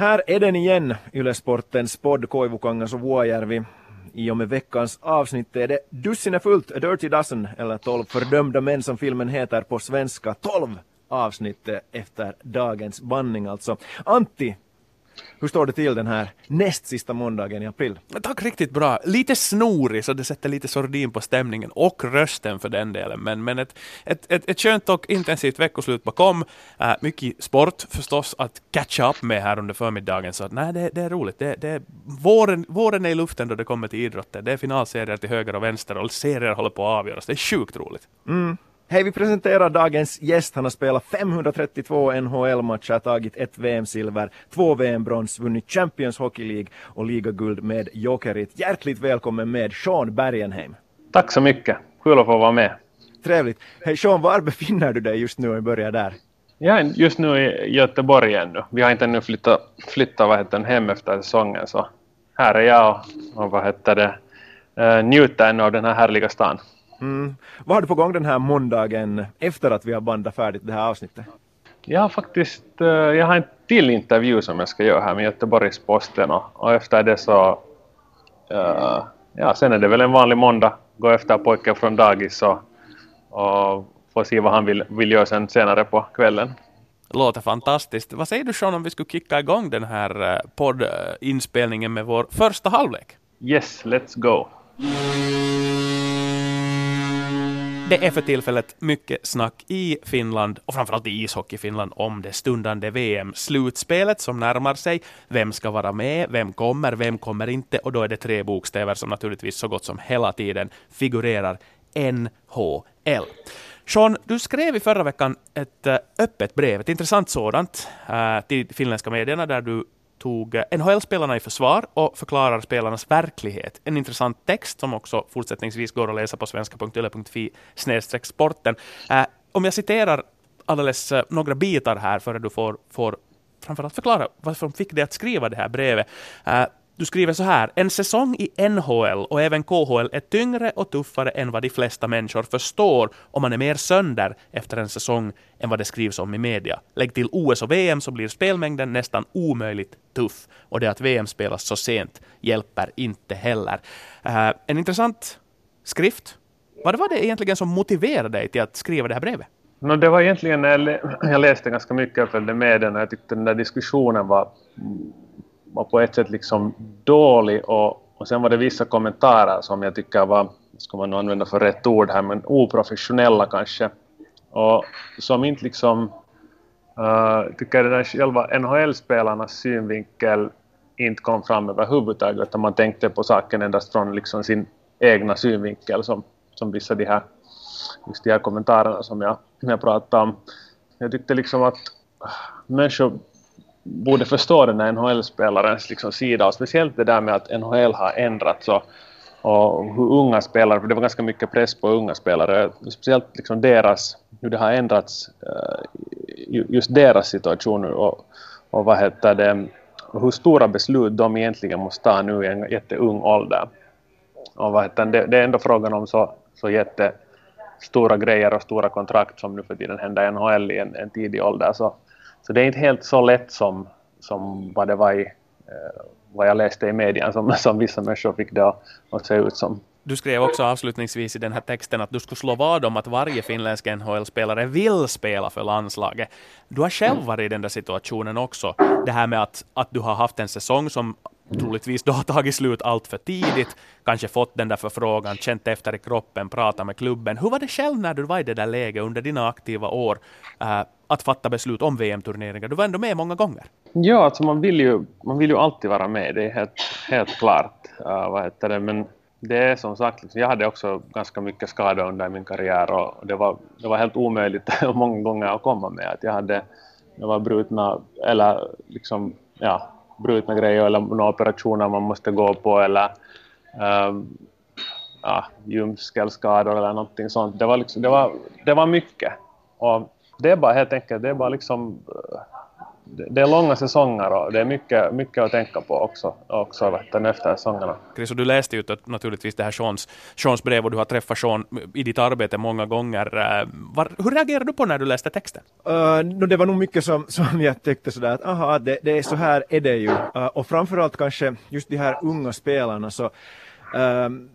Här är den igen, Ylesportens podd Koivukangas och Vuojärvi. I och med veckans avsnitt är det Dussinet fullt, A Dirty Dozen, eller 12 fördömda män som filmen heter på svenska. 12 avsnitt efter dagens banning alltså. Antti, hur står det till den här näst sista måndagen i april? Tack riktigt bra. Lite snorig så det sätter lite sordin på stämningen och rösten för den delen. Men, men ett, ett, ett, ett skönt och intensivt veckoslut bakom. Uh, mycket sport förstås att catcha upp med här under förmiddagen. Så nej, det, det är roligt. Det, det, våren, våren är i luften då det kommer till idrotten. Det är finalserier till höger och vänster och serier håller på att avgöras. Det är sjukt roligt. Mm. Hej, vi presenterar dagens gäst. Han har spelat 532 NHL-matcher, tagit ett VM-silver, två VM-brons, vunnit Champions Hockey League och ligaguld med Jokerit. Hjärtligt välkommen med Sean Bergenheim. Tack så mycket. Kul att få vara med. Trevligt. Hej Sean, var befinner du dig just nu vi börjar där? Jag är just nu i Göteborg ännu. Vi har inte ännu flyttat, flyttat vad heter, hem efter säsongen så här är jag och, och vad heter det, uh, njuter ännu av den här härliga stan. Mm. Vad har du på gång den här måndagen efter att vi har bandat färdigt det här avsnittet? Jag har faktiskt uh, jag har en till intervju som jag ska göra här med Göteborgs-Posten och, och efter det så uh, ja, sen är det väl en vanlig måndag. Gå efter pojken från dagis och, och få se vad han vill, vill göra sen senare på kvällen. Låter fantastiskt. Vad säger du Sean om vi skulle kicka igång den här poddinspelningen med vår första halvlek? Yes, let's go. Det är för tillfället mycket snack i Finland och framförallt i ishockey Finland om det stundande VM-slutspelet som närmar sig. Vem ska vara med? Vem kommer? Vem kommer inte? Och då är det tre bokstäver som naturligtvis så gott som hela tiden figurerar. NHL. Sean, du skrev i förra veckan ett eh, öppet brev, ett intressant sådant, eh, till finländska medierna där du tog eh, NHL-spelarna i försvar och förklarar spelarnas verklighet. En intressant text som också fortsättningsvis går att läsa på svenska.yle.fi sporten. Äh, om jag citerar alldeles eh, några bitar här före du får, får framförallt förklara varför de fick dig att skriva det här brevet du skriver så här. En säsong i NHL och även KHL är tyngre och tuffare än vad de flesta människor förstår och man är mer sönder efter en säsong än vad det skrivs om i media. Lägg till OS och VM så blir spelmängden nästan omöjligt tuff. Och det att VM spelas så sent hjälper inte heller. Uh, en intressant skrift. Vad var det egentligen som motiverade dig till att skriva det här brevet? No, det var egentligen när jag läste ganska mycket och följde med den och jag tyckte den där diskussionen var var på ett sätt liksom dålig och, och sen var det vissa kommentarer som jag tycker var, ska man använda för rätt ord här, men oprofessionella kanske. Och som inte liksom uh, tycker den där själva NHL-spelarnas synvinkel inte kom fram överhuvudtaget utan man tänkte på saken endast från liksom sin egna synvinkel som, som vissa de här, just de här kommentarerna som jag, jag pratade om. Jag tyckte liksom att ah, människor borde förstå den här NHL-spelarens liksom sida och speciellt det där med att NHL har ändrats och, och hur unga spelare, för det var ganska mycket press på unga spelare, speciellt liksom deras, hur det har ändrats eh, just deras situation och, och vad heter det, hur stora beslut de egentligen måste ta nu i en jätteung ålder. Och vad heter det, det är ändå frågan om så, så jättestora grejer och stora kontrakt som nu för tiden händer i NHL i en, en tidig ålder så så det är inte helt så lätt som, som vad det var i eh, vad jag läste i medien som, som vissa människor fick det att se ut som. Du skrev också avslutningsvis i den här texten att du skulle slå vad om att varje finländsk NHL-spelare vill spela för landslaget. Du har själv varit i den där situationen också. Det här med att, att du har haft en säsong som troligtvis då har tagit slut allt för tidigt, kanske fått den där förfrågan, känt efter i kroppen, pratat med klubben. Hur var det själv när du var i det där läget under dina aktiva år äh, att fatta beslut om VM-turneringar? Du var ändå med många gånger. Ja, alltså man vill ju, man vill ju alltid vara med, det är helt, helt klart. Uh, vad heter det? Men det är som sagt, liksom, jag hade också ganska mycket skador under min karriär och det var, det var helt omöjligt många gånger att komma med. Att jag hade jag var brutna, eller liksom, ja, brutna grejer eller några operationer man måste gå på eller um, ja, ljumskelskador eller någonting sånt. Det var, liksom, det, var, det var mycket. Och det är bara helt enkelt, det är bara liksom eh, det är långa säsonger och det är mycket, mycket att tänka på också, också efter säsongerna. Chris, och du läste ju naturligtvis det här Seans, Seans brev och du har träffat Sean i ditt arbete många gånger. Eh, var, hur reagerade du på när du läste texten? Uh, no, det var nog mycket som, som jag tyckte sådär att aha, det, det är så här är det ju. Uh, och framförallt kanske just de här unga spelarna så um,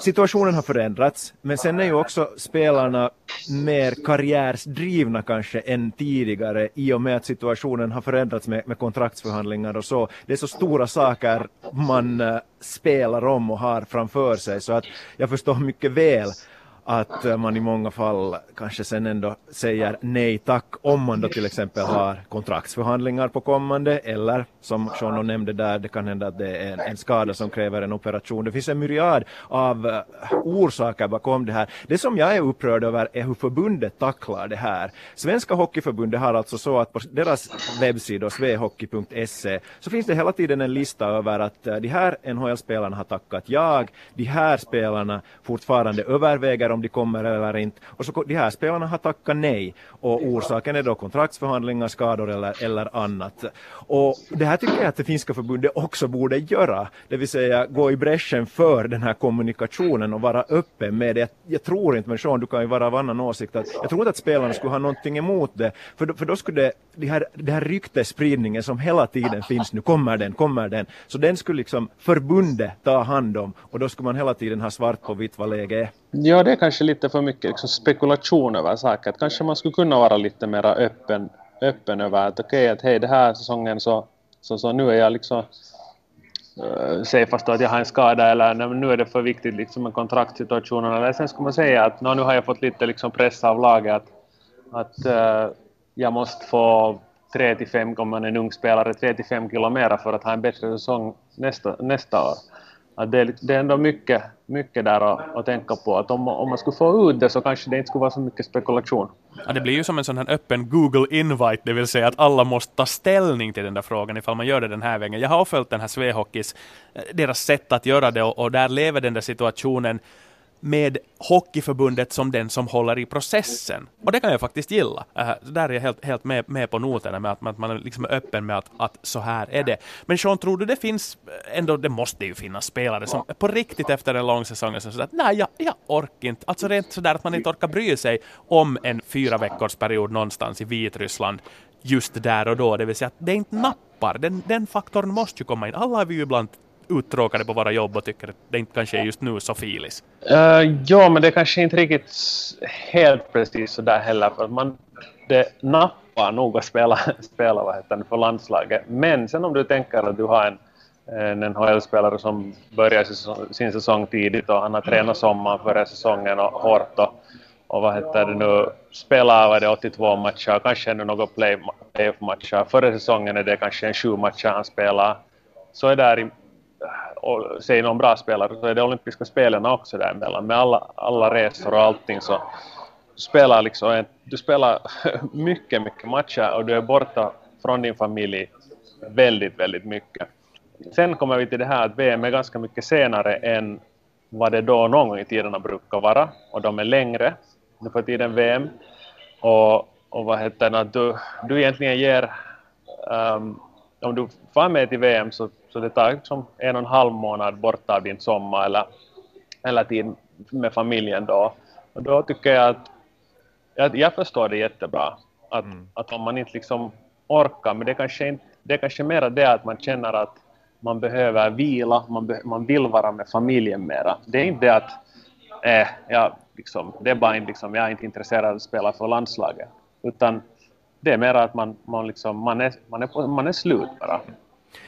situationen har förändrats, men sen är ju också spelarna mer karriärsdrivna kanske än tidigare i och med att situationen har förändrats med, med kontraktsförhandlingar och så. Det är så stora saker man eh, spelar om och har framför sig så att jag förstår mycket väl att eh, man i många fall kanske sen ändå säger nej tack om man då till exempel har kontraktsförhandlingar på kommande eller som Sean nämnde där, det kan hända att det är en, en, skada som kräver en operation. Det finns en myriad av eh, orsaker bakom det här. Det som jag är upprörd över är hur förbundet tacklar det här. Svenska Hockeyförbundet har alltså så att på deras webbsida svehockey.se så finns det hela tiden en lista över att eh, de här NHL-spelarna har tackat jag, de här spelarna fortfarande överväger om de kommer eller inte. Och så de här spelarna har tackat nej och orsaken är då kontraktsförhandlingar, skador eller, eller annat. Och det här tycker jag att det finska förbundet också borde göra, det vill säga gå i bräschen för den här kommunikationen och vara öppen med det. Jag, tror inte, men Sean, du kan ju vara av annan åsikt, att jag tror inte att spelarna skulle ha någonting emot det, för då, för då skulle det, det här, det här ryktesspridningen som hela tiden finns nu, kommer den, kommer den, så den skulle liksom förbundet ta hand om och då skulle man hela tiden ha svart på vitt vad läget är. Ja, det är kanske lite för mycket liksom spekulation över saker. Att kanske man skulle kunna vara lite mer öppen, öppen över att okej, okay, att hej, det här säsongen så, så, så nu är jag liksom eh, Äh, säg fast att jag har en skada eller nej, nu är det för viktigt liksom med kontraktsituationen. Eller sen skulle man säga att nu har jag fått lite liksom press av laget att, att äh, jag måste få 3 till 5, om man är en ung spelare, 3 till 5 kilo mera för att ha en bättre säsong nästa, nästa år att det, är, det är ändå mycket, mycket där att, att tänka på. Att om, om man skulle få ut det så kanske det inte skulle vara så mycket spekulation. Ja, det blir ju som en sån här öppen Google invite, det vill säga att alla måste ta ställning till den där frågan ifall man gör det den här vägen. Jag har följt den här Svehockeys, eh, deras sätt att göra det och, och där lever den där situationen med Hockeyförbundet som den som håller i processen. Och det kan jag faktiskt gilla. Uh, där är jag helt, helt med, med på noterna med att, att man liksom är öppen med att, att så här är det. Men Sean, tror du det finns, eh, ändå det måste ju finnas spelare som på riktigt efter en lång säsong är att nej, jag, jag orkar inte. Alltså rent sådär att man inte orkar bry sig om en fyra veckors period någonstans i Vitryssland just där och då. Det vill säga att det inte nappar. Den, den faktorn måste ju komma in. Alla har vi ju ibland uttråkade på våra jobb och tycker att det inte kanske är just nu så filis? Uh, ja, men det är kanske inte riktigt helt precis så där heller. För man, det nappar nog att spela, spela vad heter det, för landslaget. Men sen om du tänker att du har en, en NHL-spelare som börjar sin säsong tidigt och han har tränat sommaren före säsongen och hårt och, och vad heter det nu, spelar vad det 82 matcher, kanske ännu några playoff-matcher. Före säsongen är det kanske en sju matcher han spelar. Så är det där i och säg någon bra spelare så är det olympiska spelen också däremellan med alla, alla resor och allting så spelar liksom du spelar mycket, mycket matcher och du är borta från din familj väldigt, väldigt mycket. Sen kommer vi till det här att VM är ganska mycket senare än vad det då någon gång i tiderna brukar vara och de är längre nu för tiden VM och, och vad heter det, att du, du egentligen ger um, om du får med till VM så, så det tar liksom en och en halv månad bort av din sommar eller, eller tid med familjen då. Och då tycker jag att jag, jag förstår det jättebra. Att, mm. att om man inte liksom orkar, men det kanske inte, det är kanske mer det att man känner att man behöver vila, man, be, man vill vara med familjen mera. Det är inte det att eh, jag, liksom, det är bara inte, liksom, jag är inte intresserad av att spela för landslaget. Utan det är mer att man, man, liksom, man, är, man, är, man är slut bara.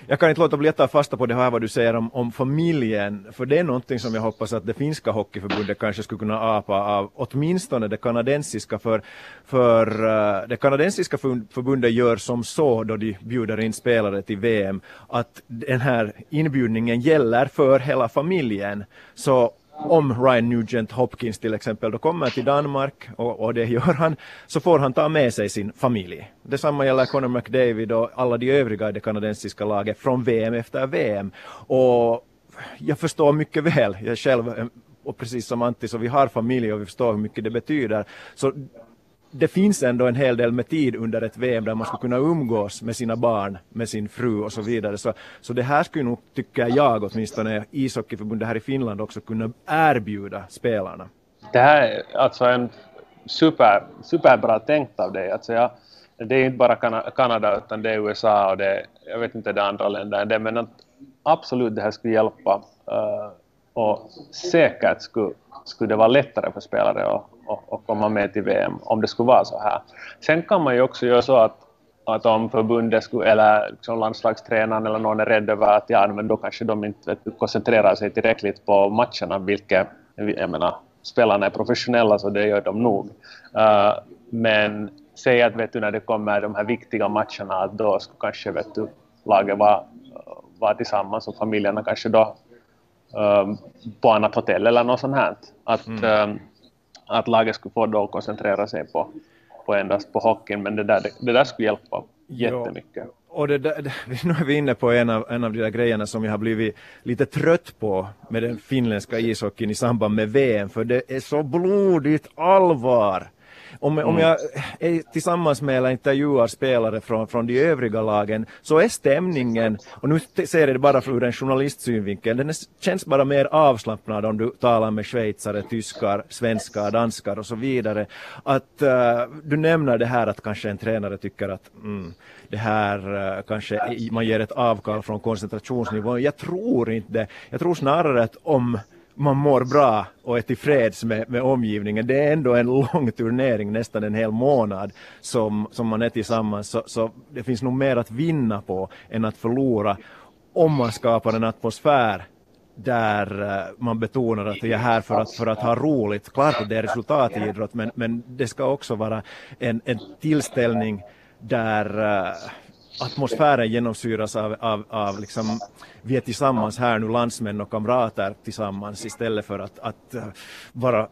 Jag kan inte låta bli att ta fasta på det här vad du säger om, om familjen, för det är någonting som jag hoppas att det finska hockeyförbundet kanske skulle kunna apa av, åtminstone det kanadensiska, för, för uh, det kanadensiska förbundet gör som så då de bjuder in spelare till VM, att den här inbjudningen gäller för hela familjen. Så om Ryan Nugent Hopkins till exempel då kommer till Danmark och, och, det gör han så får han ta med sig sin familj. Detsamma gäller Conor McDavid och alla de övriga i det kanadensiska laget från VM efter VM. Och jag förstår mycket väl, jag själv och precis som Antti så vi har familj och vi förstår hur mycket det betyder. Så det finns ändå en hel del med tid under ett VM där man ska kunna umgås med sina barn, med sin fru och så vidare. Så, så det här skulle nog, tycker jag åtminstone, ishockeyförbundet här i Finland också kunna erbjuda spelarna. Det här är alltså en super, superbra tänkt av dig. Alltså jag, det är inte bara Kanada utan det är USA och det jag vet inte det är andra länder det, men att absolut det här skulle hjälpa uh, och säkert skulle, skulle det vara lättare för spelare att, att, att komma med till VM om det skulle vara så här. Sen kan man ju också göra så att att om förbundet skulle, eller liksom landslagstränaren eller någon är rädd över att ja, men då kanske de inte koncentrerar sig tillräckligt på matcherna, vilket jag menar, spelarna är professionella så det gör de nog. Uh, men säg att vet du, när det kommer de här viktiga matcherna att då skulle kanske vet du, laget vara, vara tillsammans och familjerna kanske då um, på annat hotell eller något sånt här. Att, mm. um, att laget skulle få då koncentrera sig på, på endast på hockeyn men det där, det, det där skulle hjälpa jättemycket. Jo. Och det där, nu är vi inne på en av, en av de där grejerna som jag har blivit lite trött på med den finländska ishockeyn i samband med VM, för det är så blodigt allvar om, mm. om jag är tillsammans med eller intervjuar spelare från, från de övriga lagen så är stämningen, och nu ser jag det bara ur en journalistsynvinkel, den är, känns bara mer avslappnad om du talar med schweizare, tyskar, svenskar, danskar och så vidare. Att uh, du nämner det här att kanske en tränare tycker att mm, det här uh, kanske man ger ett avkall från koncentrationsnivån. Jag tror inte det. Jag tror snarare att om man mår bra och är tillfreds med, med omgivningen. Det är ändå en lång turnering, nästan en hel månad som, som man är tillsammans. Så, så det finns nog mer att vinna på än att förlora om man skapar en atmosfär där eh, man betonar att jag är här för att, för att ha roligt. Klart att det är resultat i idrott men, men det ska också vara en, en tillställning där uh, atmosfären genomsyras av, av, av liksom, vi är tillsammans här nu, landsmän och kamrater tillsammans istället för att, att eh, uh, bara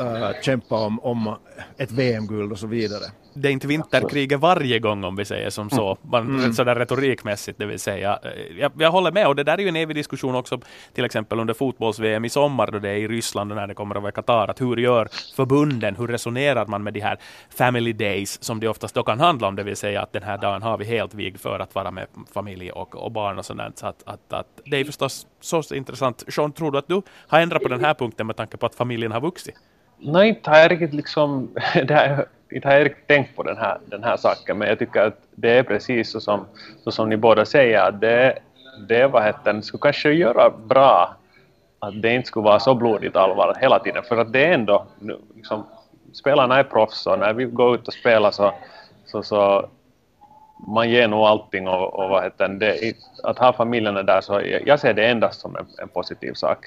uh, eh, kämpa om, om ett VM-guld och så vidare det är inte vinterkriget varje gång om vi säger som så, mm. man, mm. sådär retorikmässigt det vill säga. Eh, jag, jag, håller med och det där är ju en evig diskussion också till exempel under fotbolls-VM i sommar då det är i Ryssland och när det kommer att vara i Qatar, att hur gör förbunden, hur resonerar man med de här family days som det oftast då kan handla om, det vill säga att den här dagen har vi helt vigd för att vara med familj och, och barn och sådant. Så att, att, att, det är förstås så intressant. Sean, tror du att du har ändrat på den här punkten med tanke på att familjen har vuxit? Nej, inte har jag riktigt liksom, det här, inte har jag riktigt tänkt på den här, den här saken, men jag tycker att det är precis så som, så som ni båda säger, att det, det vad heter det, skulle kanske göra bra att det inte skulle vara så blodigt allvar hela tiden, för att det är ändå, liksom, spelarna är proffs och när vi går ut och spelar så, så, så man ger nog allting och, och vad heter det, att ha familjerna där så jag, jag ser det endast som en, en positiv sak.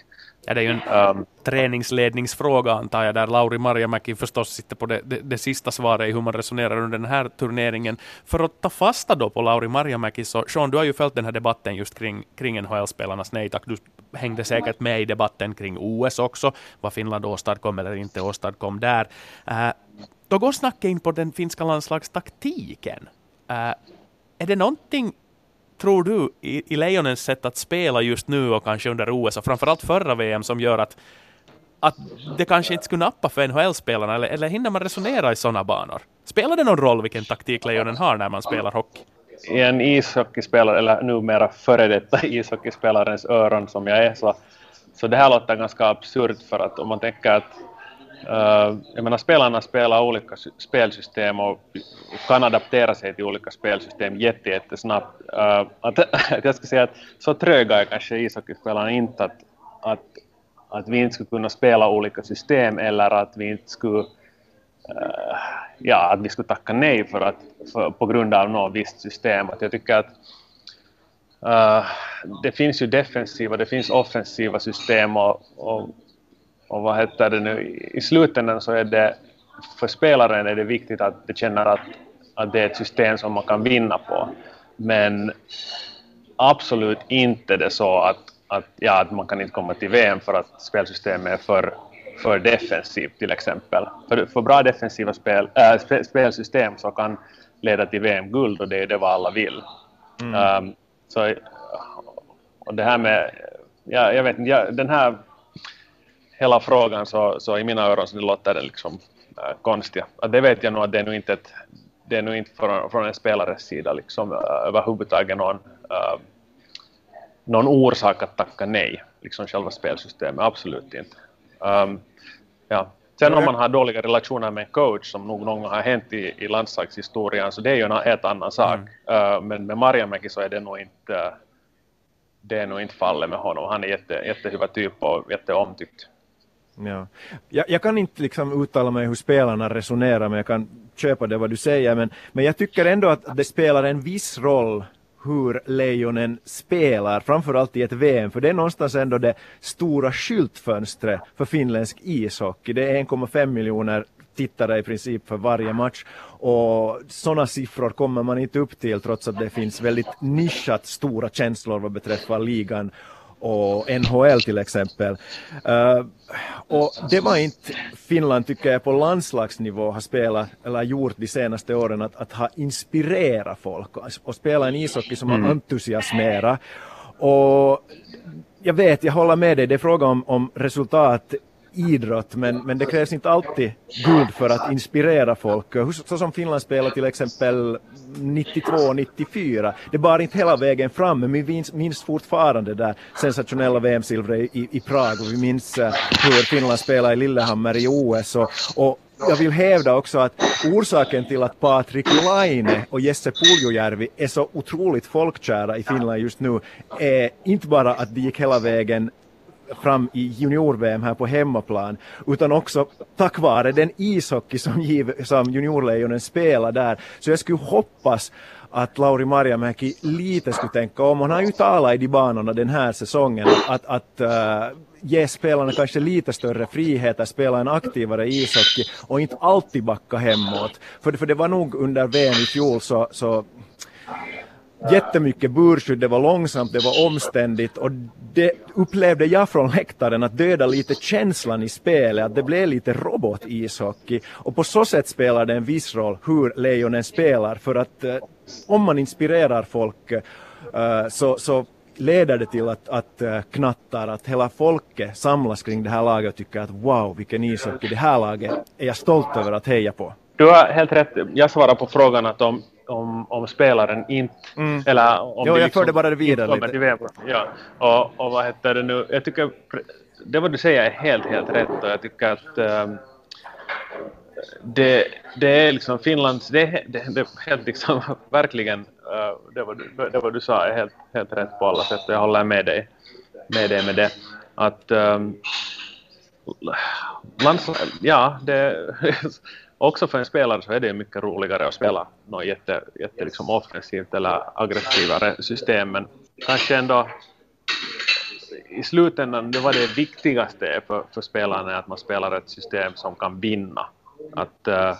Ja, det är ju en um, träningsledningsfråga antar jag, där Lauri Marjamäki förstås sitter på det, det, det, sista svaret i hur man resonerar under den här turneringen. För att ta fasta då på Lauri Marjamäki, så Sean, du har ju följt den här debatten just kring, kring NHL-spelarnas nej tack. Du hängde säkert med i debatten kring OS också, vad Finland åstadkom eller inte åstadkom där. Uh, då går snacket in på den finska landslagstaktiken. Uh, är det någonting tror du i, i Lejonens sätt att spela just nu och kanske under OS och framförallt förra VM som gör att, att det kanske inte skulle nappa för NHL-spelarna eller, eller hinner man resonera i sådana banor? Spelar det någon roll vilken taktik Lejonen har när man spelar hockey? I en ishockeyspelare, eller numera före detta ishockeyspelarens öron som jag är, så, så det här låter ganska absurt för att om man tänker att Uh, jag menar spelarna spelar olika spelsystem och kan adaptera sig till olika spelsystem jättesnabbt. Uh, att, att jag ska säga att så tröga är kanske ishockeyspelarna inte att, att, att vi inte skulle kunna spela olika system eller att vi inte skulle uh, ja, att vi skulle tacka nej för att, för, på grund av något visst system. Att jag tycker att uh, det finns ju defensiva, det finns offensiva system och, och och vad heter det nu, i slutändan så är det för spelaren är det viktigt att de känner att, att det är ett system som man kan vinna på. Men absolut inte det så att, att, ja, att man kan inte komma till VM för att spelsystemet är för, för defensivt till exempel. För, för bra defensiva spel, äh, spelsystem så kan leda till VM-guld och det är det vad alla vill. Mm. Um, så, och det här med, ja, jag vet inte, ja, den här hela frågan så, så i mina öron så det låter det liksom äh, konstiga. Det vet jag nog att det är nog inte, ett, det är nog inte från, från en spelares sida liksom, äh, överhuvudtaget någon, äh, någon orsak att tacka nej, liksom själva spelsystemet, absolut inte. Um, ja. Sen om man har dåliga relationer med en coach, som nog någon gång har hänt i, i landslagshistorien, så det är ju en helt annan sak. Mm. Uh, men med Marjamäki så är det nog inte det är nog inte fallet med honom. Han är jätte, jättehyva typ och jätteomtyckt. Ja. Jag, jag, kan inte liksom uttala mig hur spelarna resonerar, men jag kan köpa det vad du säger. Men, men jag tycker ändå att det spelar en viss roll hur Lejonen spelar, framförallt i ett VM, för det är någonstans ändå det stora skyltfönstret för finländsk ishockey. Det är 1,5 miljoner tittare i princip för varje match. Och sådana siffror kommer man inte upp till trots att det finns väldigt nischat stora känslor vad beträffar ligan och NHL till exempel. Uh, och det var inte Finland tycker jag på landslagsnivå har spelat eller gjort de senaste åren att, att ha inspirerat folk och, spela en ishockey som mm. har entusiasmerat. Och jag vet, jag håller med dig, det är fråga om, om resultat idrott, men, men det krävs inte alltid guld för att inspirera folk. Så som Finland spelade till exempel 92-94. Det bar inte hela vägen fram, men vi minns, minns fortfarande det där sensationella VM-silvret i, i Prag och vi minns eh, hur Finland spelade i Lillehammer i OS. Och, och jag vill hävda också att orsaken till att Patrik Laine och Jesse Puljujärvi är så otroligt folkkära i Finland just nu är inte bara att de gick hela vägen fram i junior-VM här på hemmaplan, utan också tack vare den ishockey som, giv, som juniorlejonen spelar där. Så jag skulle hoppas att Lauri Marjamäki lite skulle tänka om. Hon har ju talat i de banorna den här säsongen att, att uh, ge spelarna kanske lite större frihet att spela en aktivare ishockey och inte alltid backa hemåt. För, för det var nog under VM i fjol så, så jättemycket burskydd, det var långsamt, det var omständigt och det upplevde jag från läktaren att döda lite känslan i spelet, att det blev lite robot-ishockey och på så sätt spelar det en viss roll hur Lejonen spelar för att eh, om man inspirerar folk eh, så, så leder det till att, att uh, knattar, att hela folket samlas kring det här laget och tycker att wow, vilken ishockey, det här laget är jag stolt över att heja på. Du har helt rätt. Jag svarar på frågan att om om, om spelaren inte... Mm. Eller om jo, jag liksom förde bara det vidare lite. Ja, och, och vad heter det nu? Jag tycker det vad du säger är helt, helt rätt och jag tycker att um, det, det är liksom Finlands, det, det, det är helt liksom verkligen, uh, det, vad du, det vad du sa är helt, helt rätt på alla sätt och jag håller med dig med, dig med det. Att um, lands, ja, det också för en spelare så är det mycket roligare att spela något jätte, jätte liksom offensivt eller aggressivare system, men kanske ändå i slutändan det var det viktigaste för, för spelarna att man spelar ett system som kan vinna. Att, uh,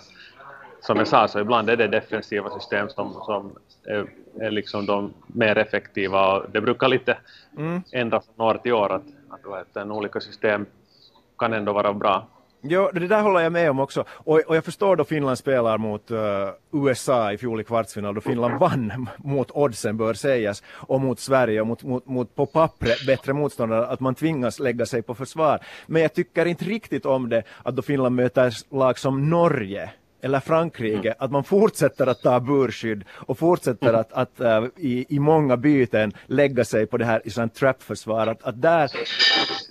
som jag sa, så ibland är det defensiva system som, som är, är liksom de mer effektiva och det brukar lite mm. ändras från år till år att, att, att olika system kan ändå vara bra. Jo, det där håller jag med om också. Och, och jag förstår då Finland spelar mot uh, USA i fjol i kvartsfinal, då Finland vann mot oddsen bör sägas, och mot Sverige och mot, mot, mot på pappret bättre motståndare, att man tvingas lägga sig på försvar. Men jag tycker inte riktigt om det att då Finland möter lag som Norge eller Frankrike, att man fortsätter att ta burskydd och fortsätter att, att uh, i, i många byten lägga sig på det här i sånt trappförsvar. Att, att där,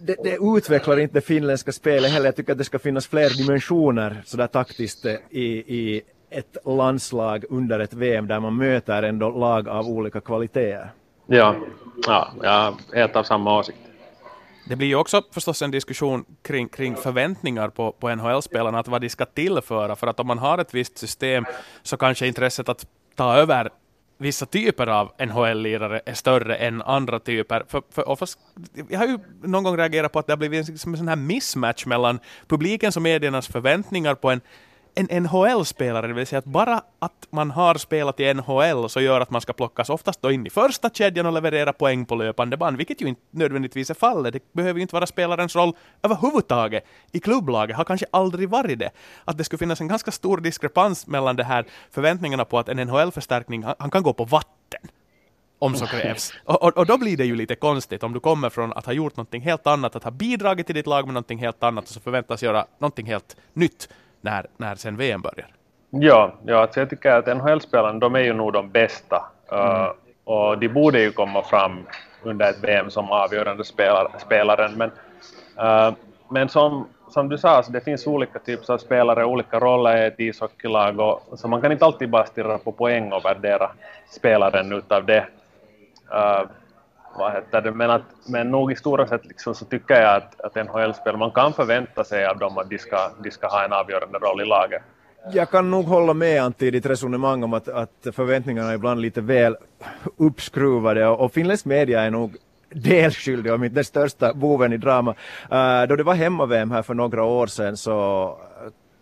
det, det, utvecklar inte det finländska spelet heller. Jag tycker att det ska finnas fler dimensioner sådär taktiskt eh, i, i ett landslag under ett VM där man möter ändå lag av olika kvaliteter. Ja, ja jag är helt av samma åsikt. Det blir ju också förstås en diskussion kring, kring förväntningar på, på NHL-spelarna, att vad de ska tillföra. För att om man har ett visst system så kanske intresset att ta över vissa typer av NHL-lirare är större än andra typer. För, för, fast, jag har ju någon gång reagerat på att det har blivit en, en sån här mismatch mellan publikens och mediernas förväntningar på en en NHL-spelare, det vill säga att bara att man har spelat i NHL så gör att man ska plockas oftast då in i första kedjan och leverera poäng på löpande band, vilket ju inte nödvändigtvis är fallet. Det behöver ju inte vara spelarens roll överhuvudtaget i klubblaget, har kanske aldrig varit det. Att det skulle finnas en ganska stor diskrepans mellan det här förväntningarna på att en NHL-förstärkning, han kan gå på vatten om så krävs. Och, och, och, då blir det ju lite konstigt om du kommer från att ha gjort någonting helt annat, att ha bidragit till ditt lag med någonting helt annat och så förväntas göra någonting helt nytt när, när sen VM börjar. Ja, ja alltså jag tycker att NHL-spelarna de är ju nog de bästa mm. uh, och de borde ju komma fram under ett VM som avgörande spelar, spelaren. Men, uh, men som, som du sa, alltså det finns olika typer av spelare, olika roller i ett ishockeylag och, så man kan inte alltid bara stirra på poäng och värdera spelaren utav det. Uh, vad heter det? Men, att, men nog i stora sett liksom så tycker jag att, att NHL-spel, man kan förvänta sig av dem att de ska, de ska ha en avgörande roll i laget. Jag kan nog hålla med Antti i ditt resonemang om att, att förväntningarna är ibland lite väl uppskruvade och, och finländsk media är nog delskyldig, om inte den största boven i drama. Uh, då det var hemma-VM här för några år sedan så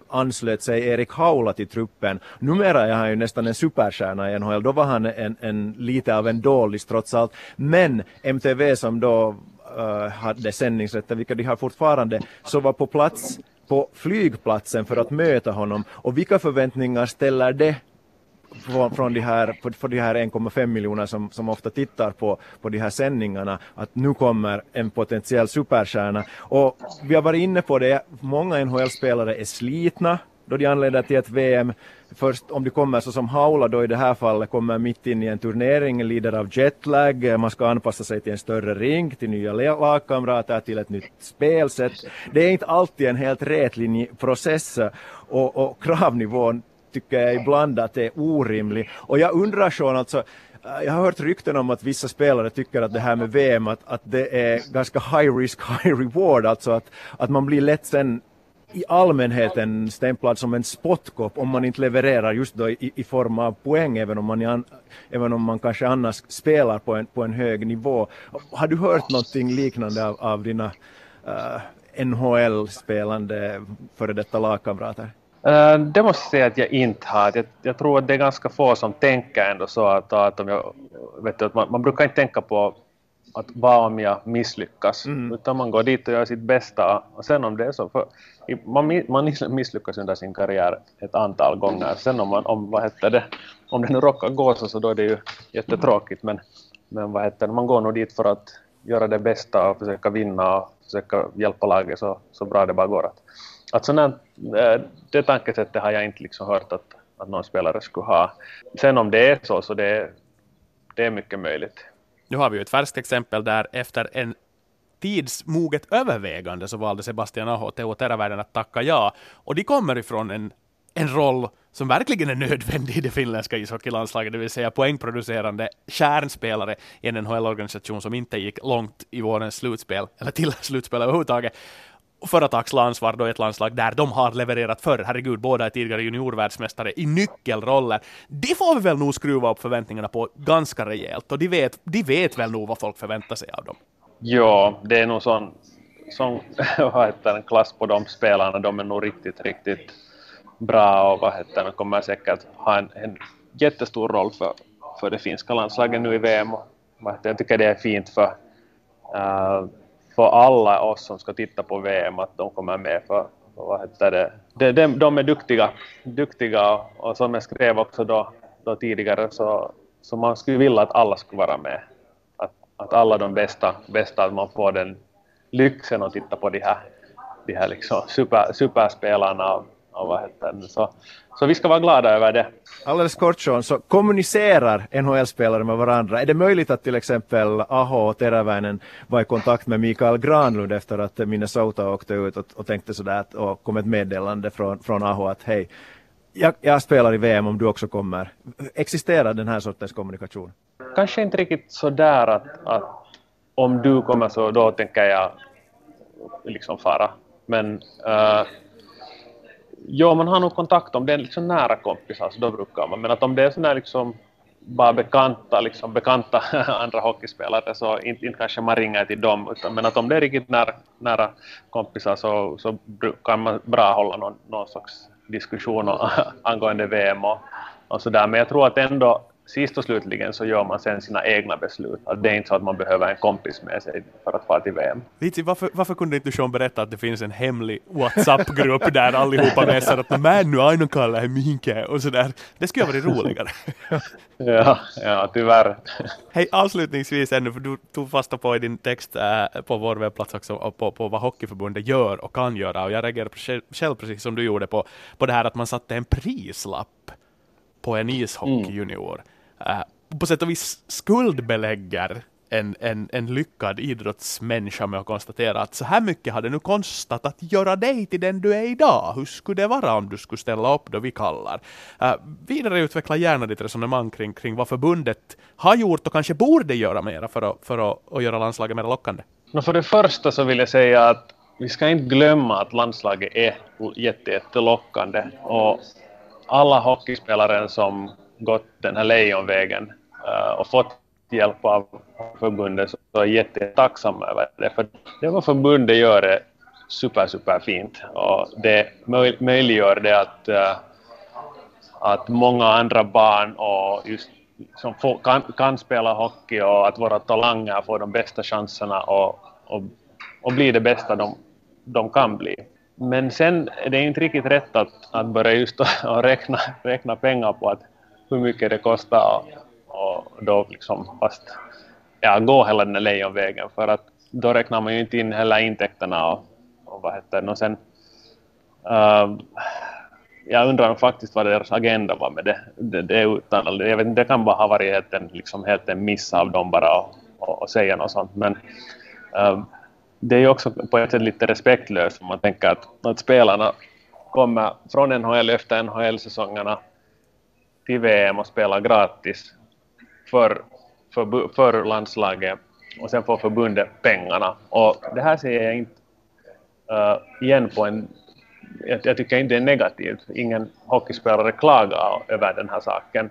anslöt sig Erik Haula till truppen. Numera är han ju nästan en superstjärna i NHL. Då var han en, en lite av en dålig trots allt. Men MTV som då uh, hade sändningsrätter, vilka de har fortfarande, så var på plats på flygplatsen för att möta honom. Och vilka förväntningar ställer det från, från de här, för de här 1,5 miljoner som, som ofta tittar på, på de här sändningarna att nu kommer en potentiell superstjärna. Och vi har varit inne på det, många NHL-spelare är slitna då de anländer till ett VM. Först om de kommer så som Haula då i det här fallet kommer mitt in i en turnering, lider av jetlag, man ska anpassa sig till en större ring, till nya lagkamrater, till ett nytt spelsätt. Det är inte alltid en helt rätlinjig process och, och kravnivån tycker jag ibland att det är orimlig. Och jag undrar Sean, alltså, äh, jag har hört rykten om att vissa spelare tycker att det här med VM, att, att det är ganska high risk, high reward, alltså att, att man blir lätt sen i allmänheten stämplad som en spottkopp om man inte levererar just då i, i form av poäng, även om, man an, även om man kanske annars spelar på en, på en hög nivå. Har du hört någonting liknande av, av dina äh, uh, NHL-spelande före detta lagkamrater? Uh, det måste jag säga att jag inte har. Jag, jag, tror att det är ganska få som tänker ändå så att, att, om jag, vet du, att man, man brukar inte tänka på att vad om jag misslyckas, mm. utan man går dit och gör sitt bästa och sen om det är så, för man, man misslyckas under sin karriär ett antal gånger, sen om, man, om, vad heter det, om det nu råkar gå så, så då är det ju jättetråkigt, men, men vad heter det, man går nog dit för att göra det bästa och försöka vinna och försöka hjälpa laget så, så bra det bara går. Att, att sådana, det tankesättet har jag inte liksom hört att, att någon spelare skulle ha. Sen om det är så, så det, det är mycket möjligt. Nu har vi ju ett färskt exempel där efter en tidsmoget övervägande så valde Sebastian Aho och Teo Teräväinen att tacka ja. Och de kommer ifrån en, en roll som verkligen är nödvändig i det finländska ishockeylandslaget, det vill säga poängproducerande kärnspelare i en NHL-organisation som inte gick långt i vårens slutspel, eller till slutspel överhuvudtaget för att axla ansvar då i ett landslag där de har levererat förr. Herregud, båda är tidigare juniorvärldsmästare i nyckelroller. Det får vi väl nog skruva upp förväntningarna på ganska rejält och de vet, de vet väl nog vad folk förväntar sig av dem. Ja, det är nog sån, sån vad heter det, klass på de spelarna. De är nog riktigt, riktigt bra och vad heter det, kommer säkert ha en, en jättestor roll för, för det finska landslaget nu i VM. Och, jag tycker det är fint för uh, för alla oss som ska titta på VM att de kommer med för, för vad heter det, de, de, de är duktiga, duktiga och, och som jag skrev också då, då tidigare så, så man skulle vilja att alla skulle vara med. Att, att alla de bästa, bästa, att man får den lyxen att titta på de här, de här liksom super, superspelarna och vad heter det, så, så vi ska vara glada över det. Alldeles kort Sean, så kommunicerar NHL-spelare med varandra? Är det möjligt att till exempel Aho och Teräväinen var i kontakt med Mikael Granlund efter att Minnesota åkte ut och, och tänkte sådär att, och kom ett meddelande från, från Aho att hej, jag, jag, spelar i VM om du också kommer. Existerar den här sortens kommunikation? Kanske inte riktigt sådär att, att om du kommer så då tänker jag liksom fara. Men uh, Jo, man har nog kontakt om det är liksom nära kompisar, så då brukar man. Men att om det är sådana liksom bara bekanta, liksom bekanta andra hockeyspelare så inte, inte kanske man ringer till dem. Utan, men att om det är riktigt nära, nära kompisar så, så kan man bra hålla någon, någon slags diskussion angående VM och, och sådär. Men jag tror att ändå, sist och slutligen så gör man sen sina egna beslut. Att det är inte så att man behöver en kompis med sig för att fara till VM. Vitsi, varför, varför kunde inte Sean berätta att det finns en hemlig WhatsApp-grupp där allihopa mässar att men nu Aino kallar är minke och sådär. Det skulle ha varit roligare. ja, ja, tyvärr. Hej, avslutningsvis ännu, för du tog fasta på i din text äh, på vår webbplats också på, på vad Hockeyförbundet gör och kan göra och jag reagerar själv precis som du gjorde på, på det här att man satte en prislapp på en ishockeyjunior. Mm. Uh, på sätt och vis skuldbelägger en, en, en lyckad idrottsmänniska med att konstatera att så här mycket har det nu kostat att göra dig till den du är idag. Hur skulle det vara om du skulle ställa upp då vi kallar? Äh, uh, vidareutveckla gärna ditt resonemang kring, kring vad förbundet har gjort och kanske borde göra mera för att, för att, att göra landslaget mer lockande. No, för det första så vill jag säga att vi ska inte glömma att landslaget är jättelockande och alla hockeyspelare som gått den här lejonvägen uh, och fått hjälp av förbundet så är jag jättetacksam över det. För det vad förbundet gör är super, super fint och det möjliggör det att, uh, att många andra barn och just som får, kan, kan spela hockey och att våra talanger får de bästa chanserna och, och, och bli det bästa de, de kan bli. Men sen är det inte riktigt rätt att, att börja just och räkna, räkna pengar på att hur mycket det kostar och, och då liksom fast ja, gå hela den här lejonvägen. För att då räknar man ju inte in heller intäkterna och, och vad heter det och sen uh, jag undrar faktiskt vad deras agenda var med det, det, det utan, jag vet, det kan bara ha varit helt en, liksom helt en miss av dem bara och, och, och säga något sånt. Men uh, det är ju också på ett sätt lite respektlöst om man tänker att, att spelarna kommer från NHL efter NHL-säsongerna till VM och spela gratis för, för, för landslaget och sen får förbundet pengarna. Och det här ser jag inte uh, igen på en... Jag, jag, tycker inte det är negativt. Ingen hockeyspelare klagar över den här saken.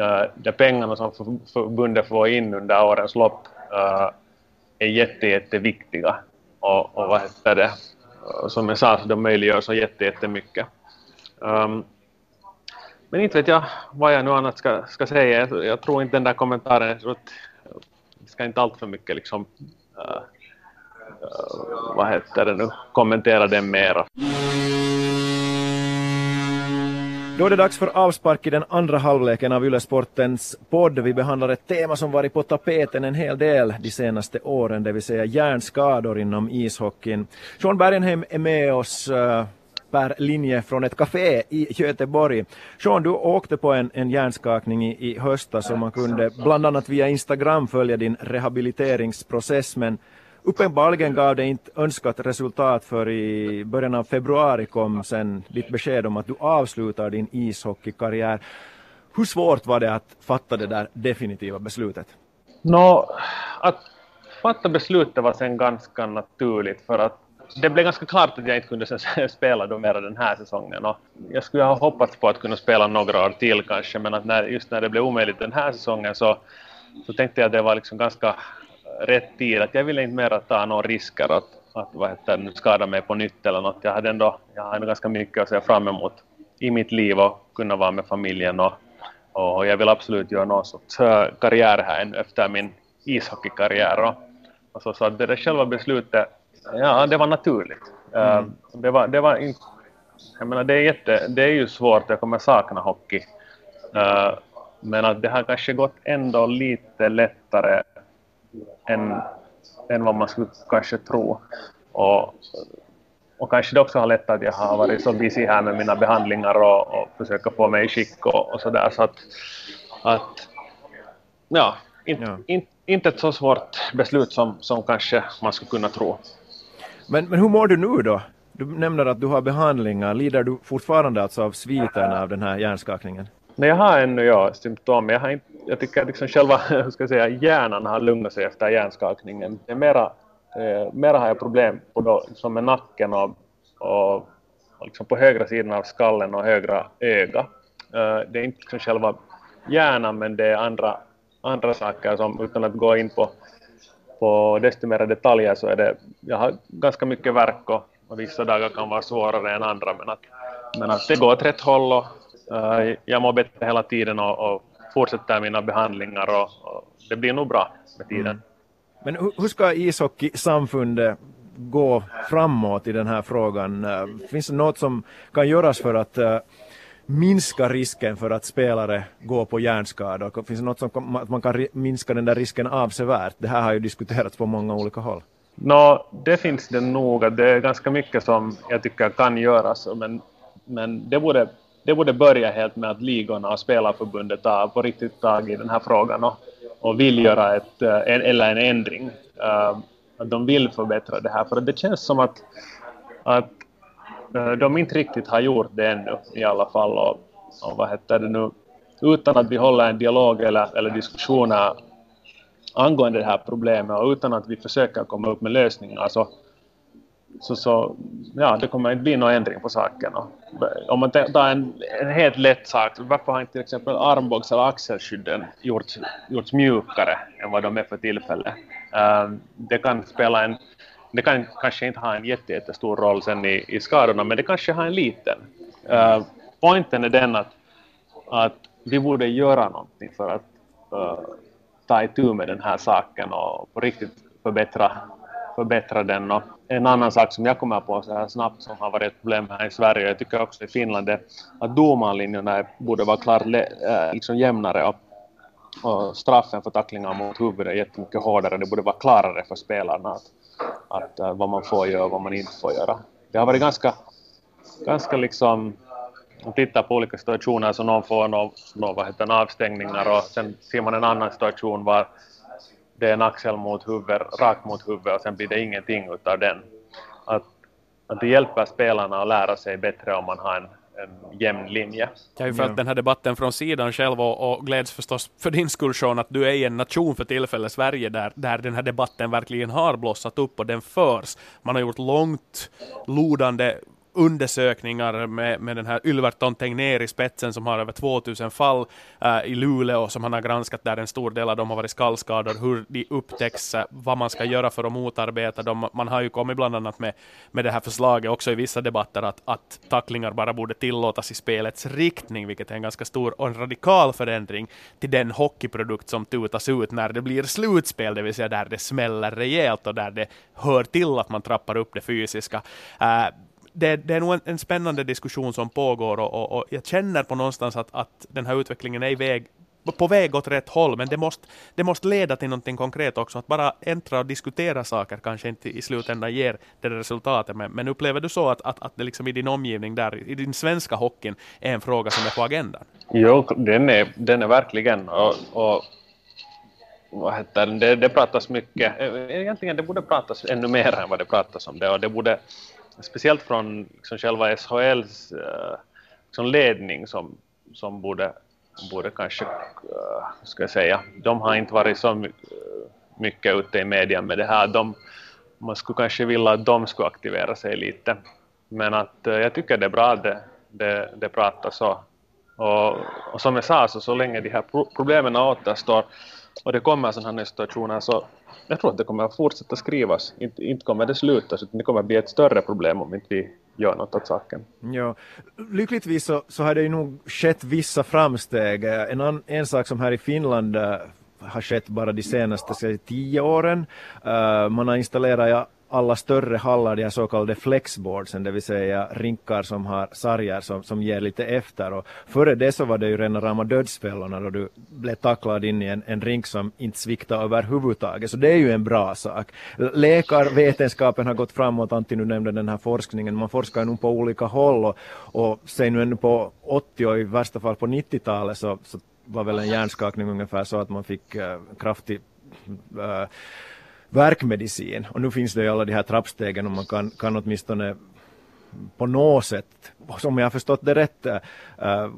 Uh, de pengarna som förbundet får in under årens lopp uh, är jätte, jätteviktiga. Och, och vad heter det? Som jag sa, så de möjliggör så jätte, jättemycket. Um, men inte vet jag vad jag nu annat ska, ska säga. Jag, jag tror inte den där kommentaren, så att, jag ska inte allt för mycket liksom, Äh, vad heter det nu, kommentera den mera. Då är det dags för avspark i den andra halvleken av Ylesportens podd. Vi behandlar ett tema som varit på tapeten en hel del de senaste åren, det vill säga hjärnskador inom ishockeyn. Sean Bergenheim är med oss eh, per linje från ett café i Göteborg. Sean, du åkte på en, en hjärnskakning i, i höstas och man kunde bland annat via Instagram följa din rehabiliteringsprocess men uppenbarligen gav det inte önskat resultat för i början av februari kom sen ditt besked om att du avslutar din ishockeykarriär. Hur svårt var det att fatta det där definitiva beslutet? Nå, att fatta beslutet var sen ganska naturligt för att det blev ganska klart att jag inte kunde spela då mera den här säsongen och jag skulle ha hoppats på att kunna spela några år till kanske men att när, just när det blev omöjligt den här säsongen så, så tänkte jag att det var liksom ganska rätt tid att jag ville inte mera ta några risker att, att vad heter nu skada mig på nytt eller något. Jag hade ändå, jag hade ganska mycket att se fram emot i mitt liv och kunna vara med familjen och, och jag vill absolut göra någon sorts eh, karriär här ännu efter min ishockeykarriär och, och så, så det där själva beslutet Ja, det var naturligt. Mm. Uh, det var, det var inte... Jag menar, det är, jätte, det är ju svårt, jag kommer sakna hockey. Uh, men att det har kanske gått ändå lite lättare än, än vad man skulle kanske tro. Och, och kanske det också har lett att jag har varit så busy här med mina behandlingar och, och försöka få mig i skick och, och sådär. Så att, att ja, inte, ja. In, inte ett så svårt beslut som, som kanske man skulle kunna tro. Men, men hur mår du nu då? Du nämner att du har behandlingar. Lider du fortfarande alltså av sviterna av den här hjärnskakningen? Nej, jag har ännu ja, symptom. Jag, har inte, jag tycker liksom själva hur ska jag säga, hjärnan har lugnat sig efter hjärnskakningen. Det är mera, eh, mera har jag problem på då, som med nacken och, och, och liksom på högra sidan av skallen och högra öga. Eh, det är inte liksom själva hjärnan men det är andra, andra saker som utan att gå in på på desto mer detaljer så är det, jag har ganska mycket verk och, och vissa dagar kan vara svårare än andra men att, men att det går åt rätt håll och uh, jag mår bättre hela tiden och, och fortsätter mina behandlingar och, och det blir nog bra med tiden. Mm. Men hur ska ishockeysamfundet gå framåt i den här frågan? Eh, finns det något som kan göras för att uh, minska risken för att spelare går på hjärnskador? Finns det något som att man kan minska den där risken avsevärt? Det här har ju diskuterats på många olika håll. Nå, det finns det nog. Det är ganska mycket som jag tycker kan göras, men, men det, borde, det borde börja helt med att ligorna och spelarförbundet tar på riktigt tag i den här frågan och, och vill göra ett, eh, en, eller en ändring. Uh, att de vill förbättra det här, för det känns som att, att Eh, de inte riktigt har gjort det ännu i alla fall. Och, och vad heter det nu? Utan att vi håller en dialog eller, eller diskussioner angående det här problemet och utan att vi försöker komma upp med lösningar så, så, så ja, det kommer inte bli någon ändring på saken. Och eh, om man tar en, en helt lätt sak, varför har inte till exempel armbågs eller axelskydden gjorts, gjorts mjukare än vad de är för tillfället? Uh, det kan spela en det kan kanske inte ha en jättestor roll sen i, i skadorna, men det kanske har en liten. Uh, poängen är den att, att vi borde göra någonting för att uh, ta itu med den här saken och på riktigt förbättra, förbättra den. Och en annan sak som jag kommer på så här snabbt som har varit ett problem här i Sverige, jag tycker också i Finland, är att domarlinjerna borde vara klart äh, eh, liksom jämnare och, och straffen för tacklingar mot huvudet är jättemycket hårdare. Det borde vara klarare för spelarna att, att, eh, vad man får göra och vad man inte får göra. Det har varit ganska, ganska liksom man tittar på olika situationer så någon får någon, någon vad heter, avstängningar och sen ser man en annan situation var det är en axel mot huvud, rakt mot huvudet och sen blir det ingenting utav den. Att, att det hjälper spelarna att lära sig bättre om man har en, en jämn linje. Jag har ju följt den här debatten från sidan själv och, och gläds förstås för din skull Sean att du är i en nation för tillfället, Sverige, där, där den här debatten verkligen har blossat upp och den förs. Man har gjort långt lodande undersökningar med, med den här Ylverton Tegnér i spetsen som har över 2000 fall äh, i Luleå som han har granskat där en stor del av dem har varit skallskador, hur de upptäcks, äh, vad man ska göra för att motarbeta dem. Man har ju kommit bland annat med, med det här förslaget också i vissa debatter att, att tacklingar bara borde tillåtas i spelets riktning, vilket är en ganska stor och en radikal förändring till den hockeyprodukt som tutas ut när det blir slutspel, det vill säga där det smäller rejält och där det hör till att man trappar upp det fysiska. Äh, det, det, är nog en, en, spännande diskussion som pågår och, och, och, jag känner på någonstans att, att den här utvecklingen är väg, på väg åt rätt håll, men det måste, det måste leda till någonting konkret också. Att bara äntra och diskutera saker kanske inte i slutändan ger det resultatet. Men, men upplever du så att, att, att det liksom i din omgivning, där, i din svenska hockeyn, är en fråga som är på agendan? Jo, den är, den är verkligen. Och, och vad heter det, det pratas mycket. Eh, egentligen det borde pratas ännu mer än vad det pratas om det. Och det borde speciellt från liksom själva SHLs uh, eh, liksom ledning som, som borde, borde kanske, uh, ska jag säga, de har inte varit så eh, mycket ute i media med det här. De, man skulle kanske vilja att de skulle aktivera sig lite. Men att uh, jag tycker det är bra att det, det, det pratas så. Och, och som jag sa, så, så länge de här problemen återstår och det kommer sådana här situationer så alltså, jag tror att det kommer att fortsätta skrivas. Inte, inte kommer det sluta, utan det kommer att bli ett större problem om inte vi gör något åt saken. Ja. Lyckligtvis så, så har det ju nog skett vissa framsteg. En, an, en sak som här i Finland eh, har skett bara de senaste tio åren. Uh, man har installerat ja, alla större hallar, de här så kallade flexboardsen, det vill säga rinkar som har sarger som, som ger lite efter. Och före det så var det ju rena rama dödsfällorna då du blev tacklad in i en, en rink som inte sviktade överhuvudtaget. Så det är ju en bra sak. Läkarvetenskapen har gått framåt, Antti nu nämnde den här forskningen, man forskar nu på olika håll och, och säg nu ännu på 80 och i värsta fall på 90-talet så, så var väl en hjärnskakning ungefär så att man fick äh, kraftig äh, verkmedicin. Och nu finns det ju alla de här trappstegen och man kan, kan åtminstone på något sätt, som jag har förstått det rätt, äh,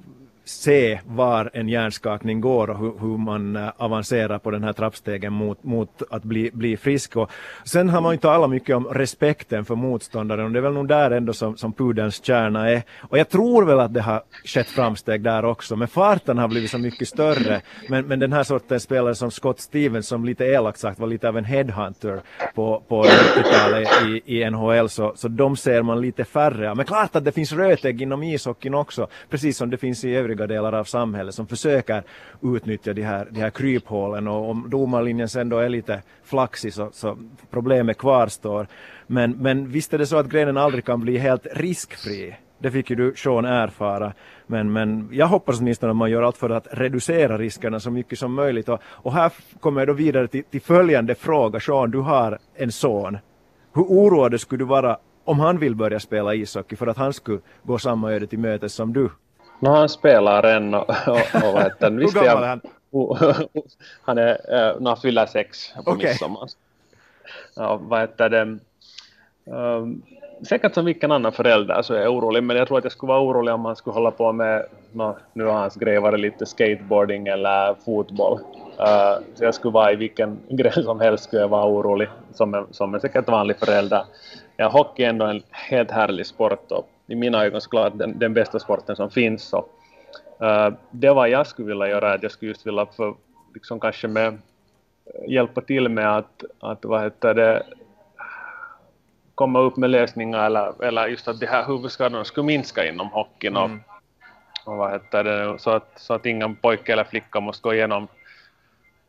se var en hjärnskakning går och hur, hur, man eh, avancerar på den här trappstegen mot, mot att bli, bli frisk. Och sen har man ju talat mycket om respekten för motståndaren och det är väl nog där ändå som, som pudelns kärna är. Och jag tror väl att det har skett framsteg där också, men farten har blivit så mycket större. Men, men den här sortens spelare som Scott Stevens som lite elakt sagt var lite av en headhunter på, på 90-talet i, i NHL så, så de ser man lite färre Men klart att det finns rötägg inom ishockeyn också, precis som det finns i övriga övriga delar av samhället som försöker utnyttja de här, de här kryphålen och om domarlinjen sen då är lite flaxig så, så problemet kvarstår. Men, men visst är det så att grenen aldrig kan bli helt riskfri. Det fick ju du Sean erfara. Men, men jag hoppas åtminstone att man gör allt för att reducera riskerna så mycket som möjligt. Och, och här kommer jag då vidare till, till följande fråga. Sean, du har en son. Hur oroad skulle du vara om han vill börja spela ishockey för att han skulle gå samma öde till mötes som du? No, han spelar än och, och, och vet, Hur gammal är han? han är, uh, han fyller sex på okay. midsommar. Ja, vad heter det? Um, säkert som vilken annan förälder så är jag orolig, men jag tror att jag skulle vara orolig om han skulle hålla på med, no, nu har hans grej varit lite skateboarding eller fotboll. Uh, så jag skulle vara i vilken grej som helst skulle jag vara orolig, som en, som en säkert vanlig förälder. Ja, hockey är ändå en helt härlig sport och i mina ögon såklart den, den bästa sporten som finns. Så, uh, det vad jag skulle vilja göra att jag skulle just vilja för, liksom kanske med, hjälpa till med att, att vad heter det, komma upp med lösningar eller, eller just att de här huvudskadorna skulle minska inom hockeyn och, mm. och vad heter det, så att, så att ingen pojke eller flicka måste gå igenom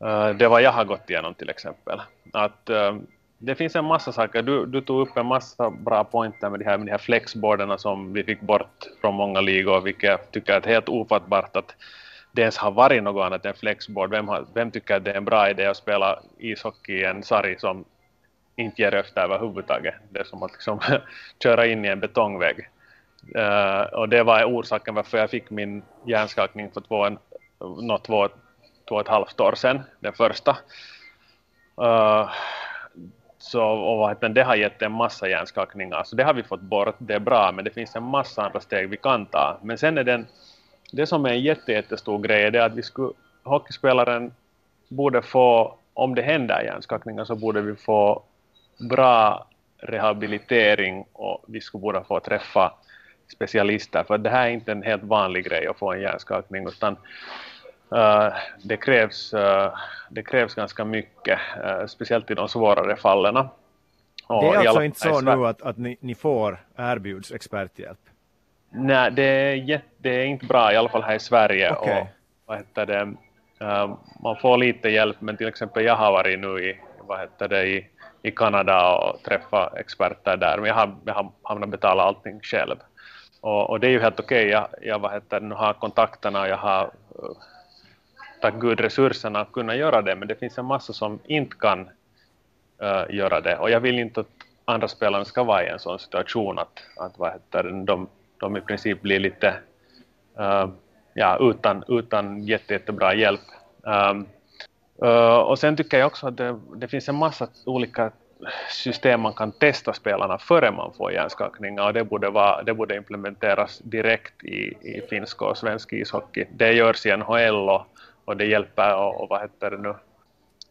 uh, det vad jag har gått igenom till exempel. Att, uh, det finns en massa saker, du, du tog upp en massa bra pointer med de här, med de här flexboarderna som vi fick bort från många ligor, vilket jag tycker är helt ofattbart att det ens har varit något annat än flexboard. Vem, har, vem tycker att det är en bra idé att spela ishockey i en sarg som inte ger efter överhuvudtaget. Det är som att liksom köra in i en betongvägg. Uh, och det var orsaken varför jag fick min hjärnskakning för två, en, no, två, två och ett halvt år sedan, den första. Uh, så, och det har gett en massa hjärnskakningar, så det har vi fått bort, det är bra, men det finns en massa andra steg vi kan ta. Men sen är den, det som är en jätte, jättestor grej, det är att vi skulle, hockeyspelaren borde få, om det händer hjärnskakningar så borde vi få bra rehabilitering och vi skulle borde få träffa specialister för det här är inte en helt vanlig grej att få en hjärnskakning utan uh, det, krävs, uh, det krävs ganska mycket, uh, speciellt i de svårare fallen. Och det är alltså inte så nu att, att ni, ni får erbjuds experthjälp? Nej, det är, det är inte bra i alla fall här i Sverige. Okay. Och, vad heter det, man får lite hjälp men till exempel jag har varit nu i, vad heter det, i i Kanada och träffa experter där, men jag har, jag har hamnat betala allting själv. Och, och det är ju helt okej, okay. jag, jag vad heter, nu har kontakterna, jag har tack gud resurserna att kunna göra det, men det finns en massa som inte kan uh, göra det. Och jag vill inte att andra spelare ska vara i en sån situation att, att vad heter, de, de i princip blir lite uh, ja, utan, utan jätte, jättebra hjälp. Um, Uh, och sen tycker jag också att det, det, finns en massa olika system man kan testa spelarna före man får hjärnskakningar och det borde, vara, det borde implementeras direkt i, i finsk och svensk ishockey. Det görs i NHL och, och det hjälper och, och vad heter det nu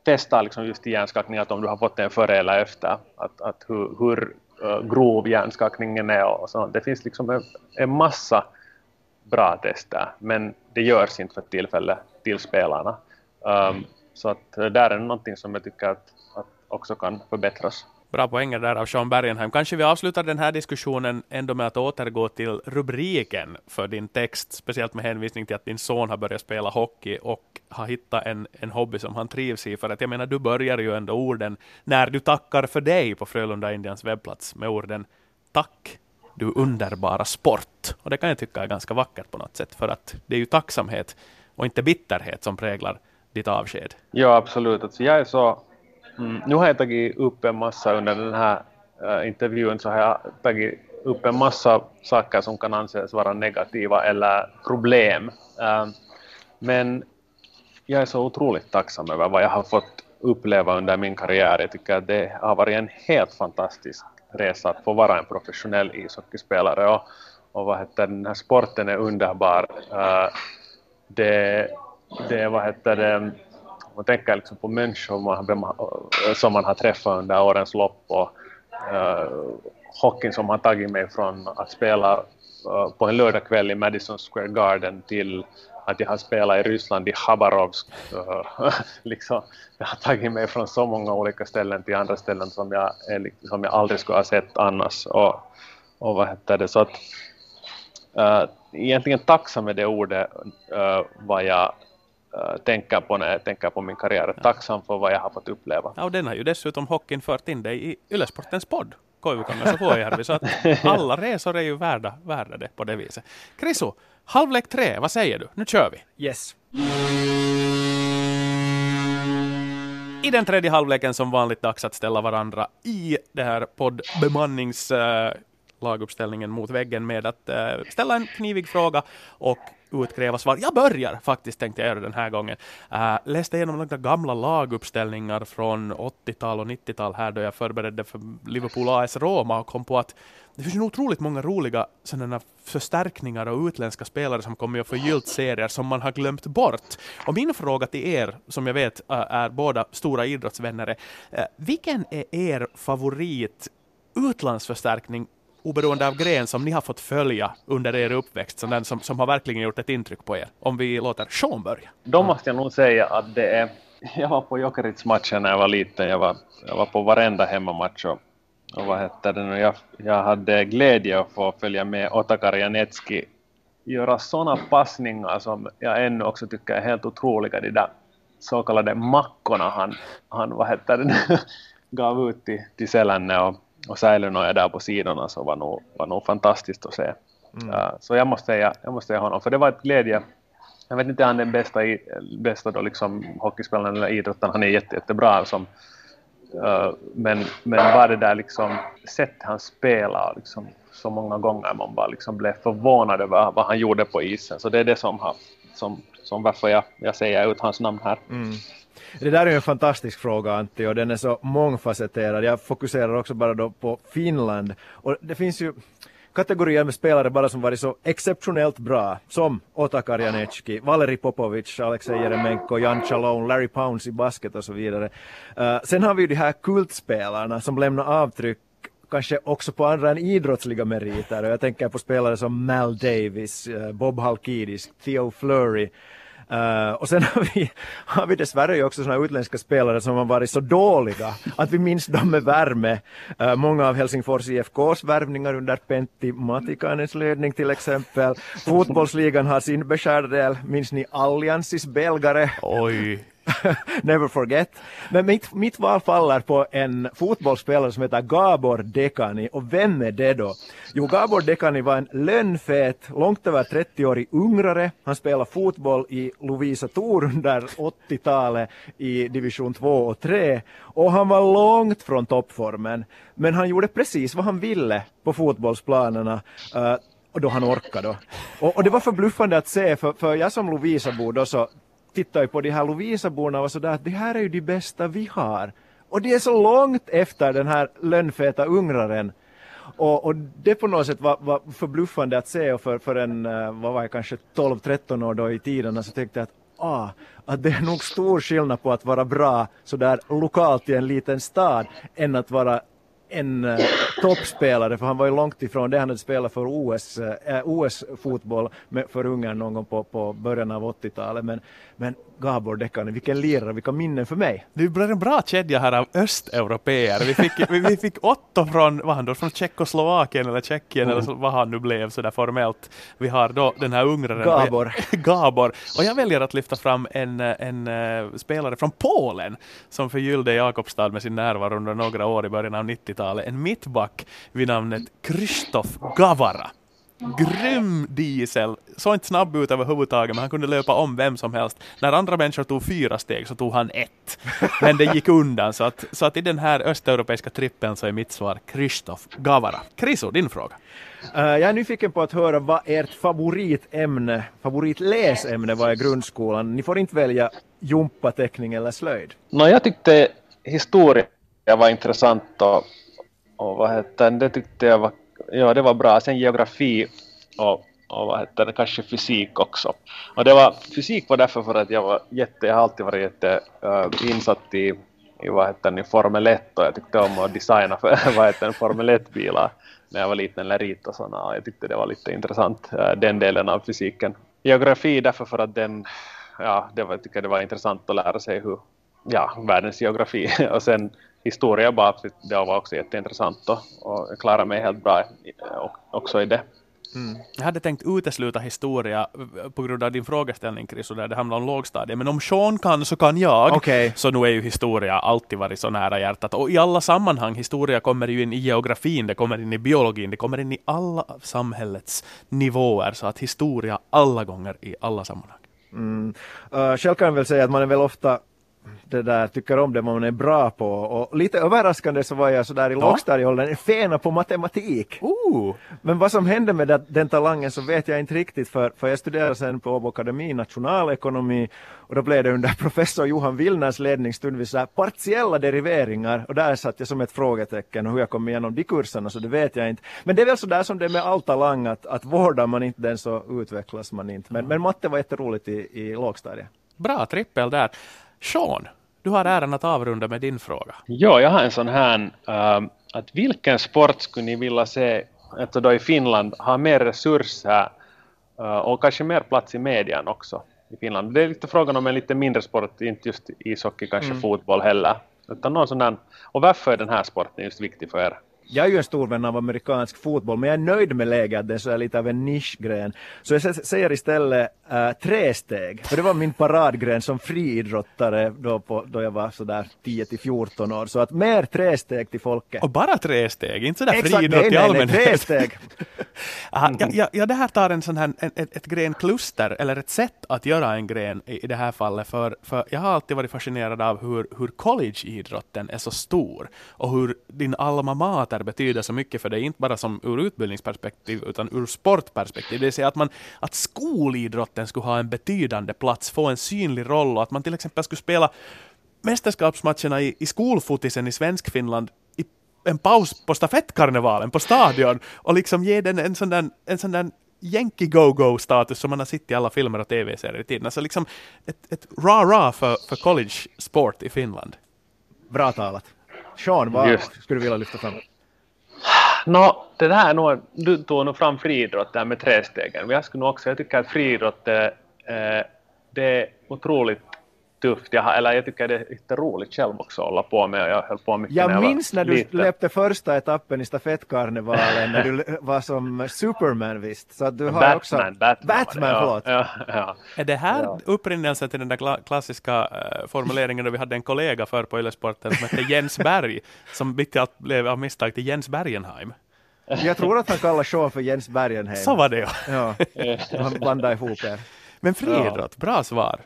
testa liksom just hjärnskakning att om du har fått en före eller efter att, att hur, hur eh, grov hjärnskakningen är och sånt. Det finns liksom en, en massa bra tester men det görs inte för tillfället till spelarna. Um, så att eh, där är någonting som jag tycker att, att också kan förbättras. Bra poänger där av Sean Bergenheim. Kanske vi avslutar den här diskussionen ändå med att återgå till rubriken för din text, speciellt med hänvisning till att din son har börjat spela hockey och har hittat en, en hobby som han trivs i. För att jag menar, du börjar ju ändå orden när du tackar för dig på Frölunda Indians webbplats med orden Tack du underbara sport. Och det kan jag tycka är ganska vackert på något sätt, för att det är ju tacksamhet och inte bitterhet som präglar ditt avsked? Ja, absolut. Alltså, jag är så, mm, nu har jag tagit upp en massa under den här äh, intervjun så har jag tagit upp en massa saker som kan anses vara negativa eller problem. Äh, men jag är så otroligt tacksam över vad jag har fått uppleva under min karriär. Jag tycker att det har varit en helt fantastisk resa att få vara en professionell ishockeyspelare och, och vad heter, den här sporten är underbar. Uh, det, det vad heter det, man tänker liksom på människor man, som man har träffat under årens lopp och uh, hockeyn som har tagit mig från att spela uh, på en lördagkväll i Madison Square Garden till att jag har spelat i Ryssland i Habarovsk. Uh, liksom, det har tagit mig från så många olika ställen till andra ställen som jag, som jag aldrig skulle ha sett annars. Och, och vad heter det, så att uh, egentligen tacksam med det ordet uh, vad jag uh, tänker på när jag tänker på min karriär. Tacksam för vad jag har fått uppleva. Ja, och den har ju dessutom hockeyn fört in dig i Ylesportens podd. Koivukangas och Vuojärvi, så att alla resor är ju värda, värda det på det viset. Krisu, halvlek tre, vad säger du? Nu kör vi! Yes. I den tredje halvleken som vanligt dags att ställa varandra i det här poddbemannings uh, laguppställningen mot väggen med att uh, ställa en knivig fråga och utkräva svar. Jag börjar faktiskt, tänkte jag göra den här gången. Uh, läste igenom några gamla laguppställningar från 80-tal och 90-tal här då jag förberedde för Liverpool AS Roma och kom på att det finns ju otroligt många roliga sådana förstärkningar och utländska spelare som kommer att förgyllt serier som man har glömt bort. Och min fråga till er, som jag vet äh, är båda stora idrottsvänner, äh, vilken är er favorit utlandsförstärkning oberoende av gren som ni har fått följa under er uppväxt, som, den som, som har verkligen gjort ett intryck på er? Om vi låter Sean börja. Då måste jag nog säga att det är... Jag var på Jokerits-matchen när jag var liten. Jag var, jag var på varenda hemmamatch och, och vad hette det nu? Jag, jag hade glädje att få följa med Otakar Janetski göra sådana passningar som jag ännu också tycker är helt otroliga. De där så kallade mackorna han, han vad heter det, gav ut till, till Selänne och och Säilynä där på sidorna så var nog, var nog fantastiskt att se. Mm. Uh, så jag måste, säga, jag måste säga honom, för det var ett glädje. Jag vet inte, han är den bästa, bästa då liksom hockeyspelaren eller idrottaren, han är jätte, jättebra som, uh, men, men bara det där liksom, sättet han spelar liksom, så många gånger man bara liksom blev förvånad över vad han gjorde på isen. Så det är det som, har, som, som varför jag, jag säger ut hans namn här. Mm. Det där är en fantastisk fråga Antti och den är så mångfacetterad. Jag fokuserar också bara då på Finland och det finns ju kategorier med spelare bara som varit så exceptionellt bra som Otakar Janecki, Valeri Popovic, Alexej Jeremenko, Jan Chalone, Larry Pounds i basket och så vidare. Uh, sen har vi ju de här kultspelarna som lämnar avtryck kanske också på andra än idrottsliga meriter. Jag tänker på spelare som Mal Davis, eh, Bob Halkidis, Theo Fleury, Uh, och sen har vi, har vi dessvärre ju också sådana utländska spelare som har varit så dåliga att vi minns dem med värme. Uh, många av Helsingfors IFKs värvningar under Pentti Matikanens ledning till exempel. Fotbollsligan har sin beskärda del. Minns ni Alliansis belgare? Oj. Never forget. Men mitt, mitt val faller på en fotbollsspelare som heter Gabor Dekani. Och vem är det då? Jo, Gabor Dekani var en lönnfet, långt över 30-årig ungrare. Han spelade fotboll i Lovisa Tor under 80-talet i division 2 och 3. Och han var långt från toppformen. Men han gjorde precis vad han ville på fotbollsplanerna. Uh, och då han orkade. Och, och, det var förbluffande att se, för, för jag som Lovisa-bo då så tittar ju på de här Lovisaborna och sådär att det här är ju de bästa vi har. Och det är så långt efter den här lönnfeta ungraren. Och, och det på något sätt var, var förbluffande att se och för, för en, eh, vad var jag, kanske 12-13 år då i tiden så tänkte jag att ah, att det är nog stor skillnad på att vara bra sådär lokalt i en liten stad än att vara en uh, toppspelare, för han var ju långt ifrån det. Han hade spelat för OS, uh, eh, OS-fotboll eh, för Ungern någon gång på, på början av 80-talet. Men, men Gabor Dekani, vilken lirare, vilka minnen för mig. Det blir en bra kedja här av östeuropeer. Vi fick, vi, vi fick Otto från, vad han då, från Tjeckoslovakien eller Tjeckien mm. eller vad han nu blev sådär formellt. Vi har då den här ungraren. Gabor. Gabor. Och jag väljer att lyfta fram en, en uh, spelare från Polen som förgyllde Jakobstad med sin närvaro under några år i början av 90-talet. En mittback vid namnet Krzysztof Gavara grym diesel. Såg inte snabb ut överhuvudtaget men han kunde löpa om vem som helst. När andra människor tog fyra steg så tog han ett. Men det gick undan så att, så att i den här östeuropeiska trippen så är mitt svar Kristoff Gavara. Kriso, din fråga. Uh, jag är nyfiken på att höra vad ert favoritämne, favoritläsämne var i grundskolan. Ni får inte välja jumpateckning eller slöjd. No, jag tyckte historia var intressant och, och vad heter det tyckte jag var ja, det var bra. Sen geografi och, och vad heter det, kanske fysik också. Och det var, fysik var därför för att jag var jätte, jag har alltid varit jätte uh, insatt i, i vad heter det, Formel 1 och jag tyckte om att designa för vad heter det, Formel 1-bilar när jag var liten eller rita sådana och jag tyckte det var lite intressant, uh, den delen av fysiken. Geografi därför för att den, ja, det var, jag tycker det var intressant att lära sig hur, ja, världens geografi och sen historia bara, det var också jätteintressant och, och jag klarade mig helt bra också i det. Mm. Jag hade tänkt utesluta historia på grund av din frågeställning Chris, där det handlar om lågstadiet. Men om Sean kan så kan jag. Okay. Så nu är ju historia alltid varit så nära hjärtat. Och i alla sammanhang, historia kommer ju in i geografin, det kommer in i biologin, det kommer in i alla samhällets nivåer. Så att historia alla gånger i alla sammanhang. Mm. Uh, själv kan jag väl säga att man är väl ofta det där, tycker om det man är bra på. Och lite överraskande så var jag sådär i ja. lågstadieåldern fena på matematik. Uh. Men vad som hände med den talangen så vet jag inte riktigt för, för jag studerade sen på Åbo Akademi nationalekonomi och då blev det under professor Johan Willners ledning stundvis partiella deriveringar och där satt jag som ett frågetecken och hur jag kom igenom de kurserna så det vet jag inte. Men det är väl så där som det är med all talang att, att vårdar man inte den så utvecklas man inte. Men, men matte var jätteroligt i, i lågstadiet. Bra trippel där. Sean, du har äran att avrunda med din fråga. Ja, jag har en sån här, uh, att vilken sport skulle ni vilja se, alltså då i Finland, ha mer resurser uh, och kanske mer plats i median också i Finland. Det är lite frågan om en lite mindre sport, inte just ishockey, kanske mm. fotboll heller. Utan någon sån där, och varför är den här sporten just viktig för er? Jag är ju en stor vän av amerikansk fotboll, men jag är nöjd med läget att det är så lite av en nischgren. Så jag säger istället äh, trästeg, för det var min paradgren som friidrottare då, på, då jag var sådär 10 till 14 år. Så att mer trästeg till folket. Och bara trästeg, inte sådär friidrott i allmänhet? Nej, trästeg. Aha, ja, ja, ja, det här tar en sån här, ett, ett grenkluster, eller ett sätt att göra en gren i, i det här fallet, för, för jag har alltid varit fascinerad av hur, hur collegeidrotten är så stor och hur din alma mater betyder så mycket för dig, inte bara som ur utbildningsperspektiv utan ur sportperspektiv. Det vill säga att, man, att skolidrotten skulle ha en betydande plats, få en synlig roll och att man till exempel skulle spela mästerskapsmatcherna i, i skolfotisen i Svenskfinland i en paus på stafettkarnevalen på stadion och liksom ge den en sån där, en sån där Yankee Go-Go-status som man har sett i alla filmer och tv-serier i tiden. Alltså liksom ett, ett ra-ra för, för college sport i Finland. Bra talat. Sean, vad Just. skulle du vilja lyfta fram? No, det där är nog, du tog nog fram friidrott där med trestegen. Jag skulle nog också, jag tycker att friidrott eh, eh det är otroligt tufft. Jag, eller jag tycker det är lite roligt själv också att hålla på med. Jag höll på mycket Jag när minns när du liten. löpte första etappen i stafettkarnevalen när du var som Superman visst. Så du har Batman, också... Batman, Batman ja, förlåt. Ja, ja. Är det här ja. upprinnelsen till den där klassiska uh, formuleringen då vi hade en kollega för på Yllesporten som hette Jens Berg som mitt i allt blev av misstag till Jens Bergenheim? Jag tror att han kallar Sean för Jens Bergenheim. Så var det ja. ja. Han blandade ihop er. Men friidrott, bra svar.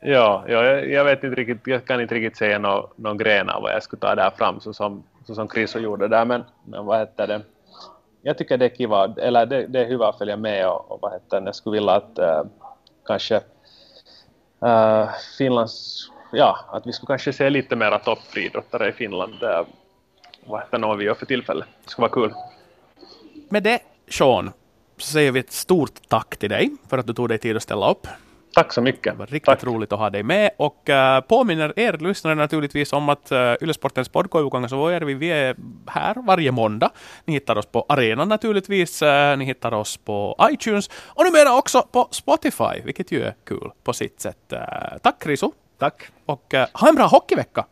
Ja, ja jag, vet inte riktigt, jag kan inte riktigt säga någon, någon gren av vad jag skulle ta där fram så som, så som Chris gjorde där, men, men vad heter det? Jag tycker det är kiva, eller det, det är hyvä att följa med och, och vad heter det, jag skulle vilja att äh, kanske äh, Finlands, ja, att vi skulle kanske se lite mera toppfriidrottare i Finland, äh, vad heter det, vi gör för tillfälle. Det skulle vara kul. Med det, Sean, så säger vi ett stort tack till dig för att du tog dig tid att ställa upp. Tack så mycket. Det var riktigt Tack. roligt att ha dig med och uh, påminner er lyssnare naturligtvis om att uh, Yle-sportens podd så är vi, vi är här varje måndag. Ni hittar oss på arenan naturligtvis, uh, ni hittar oss på iTunes och numera också på Spotify, vilket ju är kul på sitt sätt. Tack Riso. Tack. Och ha en bra hockeyvecka.